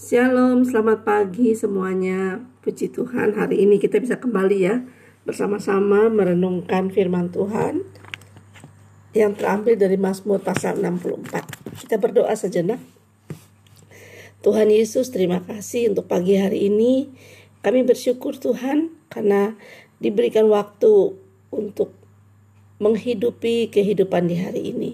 Shalom, selamat pagi semuanya. Puji Tuhan, hari ini kita bisa kembali ya bersama-sama merenungkan firman Tuhan yang terambil dari Mazmur pasal 64. Kita berdoa sejenak. Tuhan Yesus, terima kasih untuk pagi hari ini. Kami bersyukur Tuhan karena diberikan waktu untuk menghidupi kehidupan di hari ini.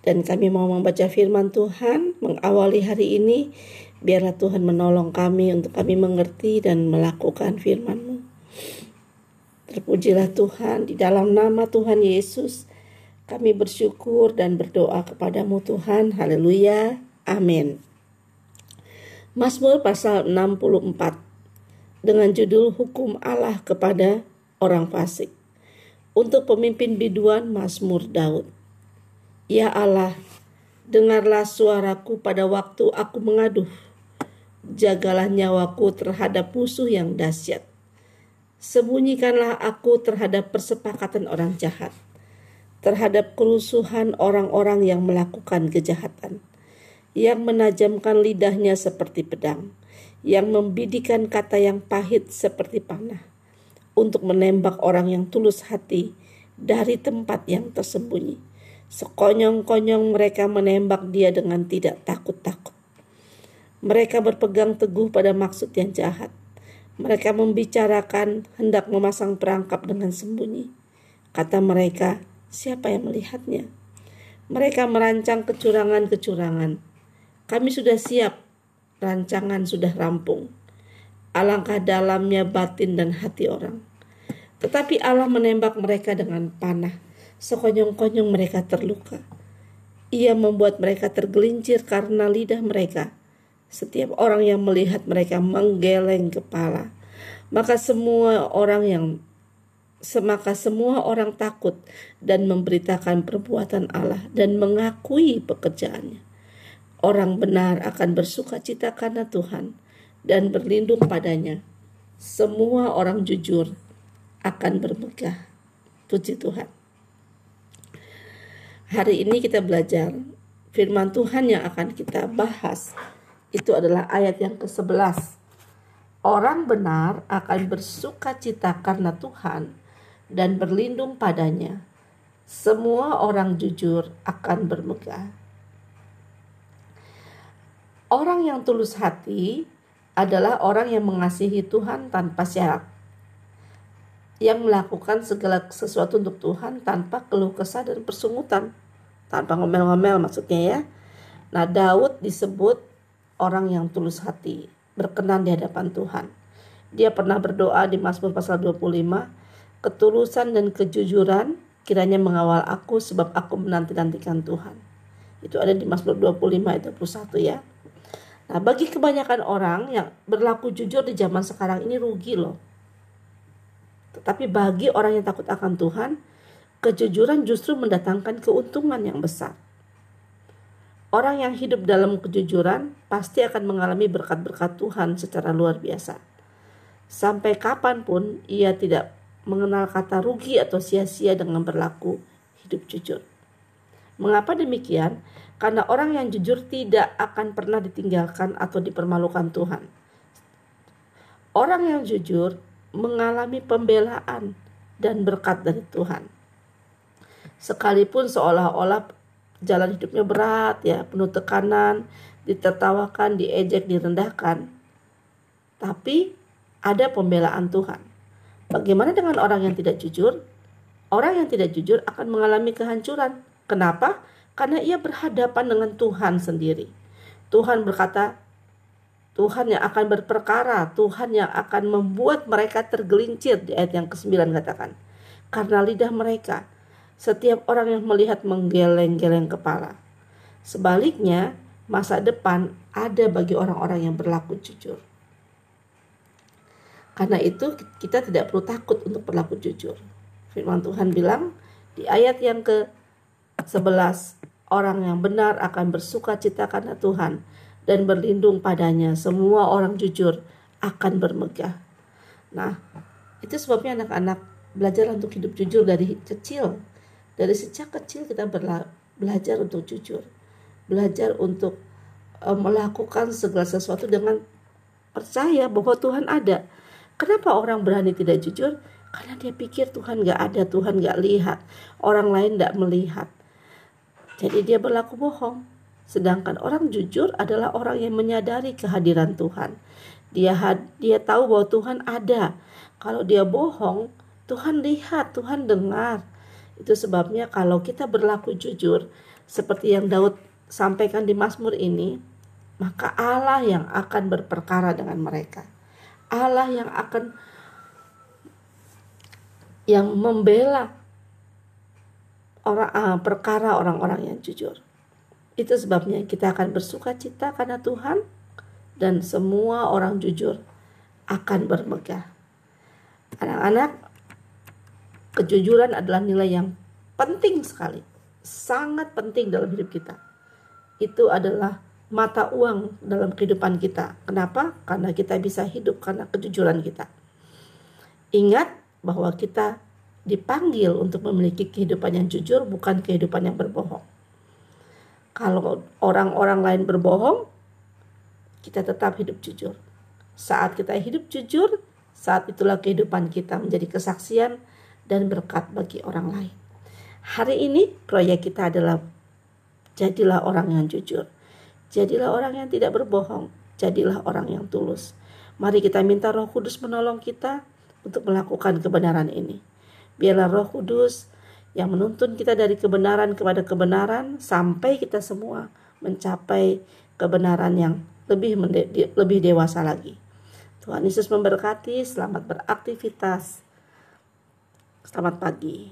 Dan kami mau membaca firman Tuhan, mengawali hari ini Biarlah Tuhan menolong kami untuk kami mengerti dan melakukan firman-Mu. Terpujilah Tuhan di dalam nama Tuhan Yesus. Kami bersyukur dan berdoa kepadamu Tuhan. Haleluya. Amin. Mazmur pasal 64 dengan judul Hukum Allah kepada orang fasik. Untuk pemimpin biduan Mazmur Daud. Ya Allah, dengarlah suaraku pada waktu aku mengaduh jagalah nyawaku terhadap musuh yang dahsyat. Sembunyikanlah aku terhadap persepakatan orang jahat, terhadap kerusuhan orang-orang yang melakukan kejahatan, yang menajamkan lidahnya seperti pedang, yang membidikan kata yang pahit seperti panah, untuk menembak orang yang tulus hati dari tempat yang tersembunyi. Sekonyong-konyong mereka menembak dia dengan tidak takut-takut. Mereka berpegang teguh pada maksud yang jahat. Mereka membicarakan hendak memasang perangkap dengan sembunyi. Kata mereka, siapa yang melihatnya? Mereka merancang kecurangan-kecurangan. Kami sudah siap, rancangan sudah rampung. Alangkah dalamnya batin dan hati orang. Tetapi Allah menembak mereka dengan panah. Sekonyong-konyong mereka terluka. Ia membuat mereka tergelincir karena lidah mereka setiap orang yang melihat mereka menggeleng kepala, maka semua orang yang semaka semua orang takut dan memberitakan perbuatan Allah dan mengakui pekerjaannya. Orang benar akan bersuka cita karena Tuhan dan berlindung padanya. Semua orang jujur akan bermegah. Puji Tuhan. Hari ini kita belajar firman Tuhan yang akan kita bahas itu adalah ayat yang ke-11. Orang benar akan bersuka cita karena Tuhan dan berlindung padanya. Semua orang jujur akan bermegah. Orang yang tulus hati adalah orang yang mengasihi Tuhan tanpa syarat. Yang melakukan segala sesuatu untuk Tuhan tanpa keluh kesah dan persungutan. Tanpa ngomel-ngomel maksudnya ya. Nah Daud disebut orang yang tulus hati, berkenan di hadapan Tuhan. Dia pernah berdoa di Mazmur pasal 25, ketulusan dan kejujuran kiranya mengawal aku sebab aku menanti-nantikan Tuhan. Itu ada di Mazmur 25 ayat 21 ya. Nah, bagi kebanyakan orang yang berlaku jujur di zaman sekarang ini rugi loh. Tetapi bagi orang yang takut akan Tuhan, kejujuran justru mendatangkan keuntungan yang besar. Orang yang hidup dalam kejujuran pasti akan mengalami berkat-berkat Tuhan secara luar biasa. Sampai kapan pun ia tidak mengenal kata rugi atau sia-sia dengan berlaku hidup jujur. Mengapa demikian? Karena orang yang jujur tidak akan pernah ditinggalkan atau dipermalukan Tuhan. Orang yang jujur mengalami pembelaan dan berkat dari Tuhan. Sekalipun seolah-olah jalan hidupnya berat ya, penuh tekanan, ditertawakan, diejek, direndahkan. Tapi ada pembelaan Tuhan. Bagaimana dengan orang yang tidak jujur? Orang yang tidak jujur akan mengalami kehancuran. Kenapa? Karena ia berhadapan dengan Tuhan sendiri. Tuhan berkata, Tuhan yang akan berperkara, Tuhan yang akan membuat mereka tergelincir di ayat yang ke-9 katakan. Karena lidah mereka setiap orang yang melihat menggeleng-geleng kepala. Sebaliknya, masa depan ada bagi orang-orang yang berlaku jujur. Karena itu kita tidak perlu takut untuk berlaku jujur. Firman Tuhan bilang di ayat yang ke-11, orang yang benar akan bersuka cita karena Tuhan dan berlindung padanya. Semua orang jujur akan bermegah. Nah, itu sebabnya anak-anak belajar untuk hidup jujur dari kecil dari sejak kecil kita belajar untuk jujur, belajar untuk uh, melakukan segala sesuatu dengan percaya bahwa Tuhan ada. Kenapa orang berani tidak jujur? Karena dia pikir Tuhan gak ada, Tuhan gak lihat, orang lain gak melihat. Jadi dia berlaku bohong. Sedangkan orang jujur adalah orang yang menyadari kehadiran Tuhan. Dia dia tahu bahwa Tuhan ada. Kalau dia bohong, Tuhan lihat, Tuhan dengar. Itu sebabnya kalau kita berlaku jujur seperti yang Daud sampaikan di Mazmur ini, maka Allah yang akan berperkara dengan mereka. Allah yang akan yang membela orang uh, perkara orang-orang yang jujur. Itu sebabnya kita akan bersuka cita karena Tuhan dan semua orang jujur akan bermegah. Anak-anak, kejujuran adalah nilai yang penting sekali, sangat penting dalam hidup kita. Itu adalah mata uang dalam kehidupan kita. Kenapa? Karena kita bisa hidup karena kejujuran kita. Ingat bahwa kita dipanggil untuk memiliki kehidupan yang jujur, bukan kehidupan yang berbohong. Kalau orang-orang lain berbohong, kita tetap hidup jujur. Saat kita hidup jujur, saat itulah kehidupan kita menjadi kesaksian dan berkat bagi orang lain. Hari ini proyek kita adalah jadilah orang yang jujur Jadilah orang yang tidak berbohong, jadilah orang yang tulus. Mari kita minta Roh Kudus menolong kita untuk melakukan kebenaran ini. Biarlah Roh Kudus yang menuntun kita dari kebenaran kepada kebenaran sampai kita semua mencapai kebenaran yang lebih lebih dewasa lagi. Tuhan Yesus memberkati, selamat beraktivitas. Selamat pagi.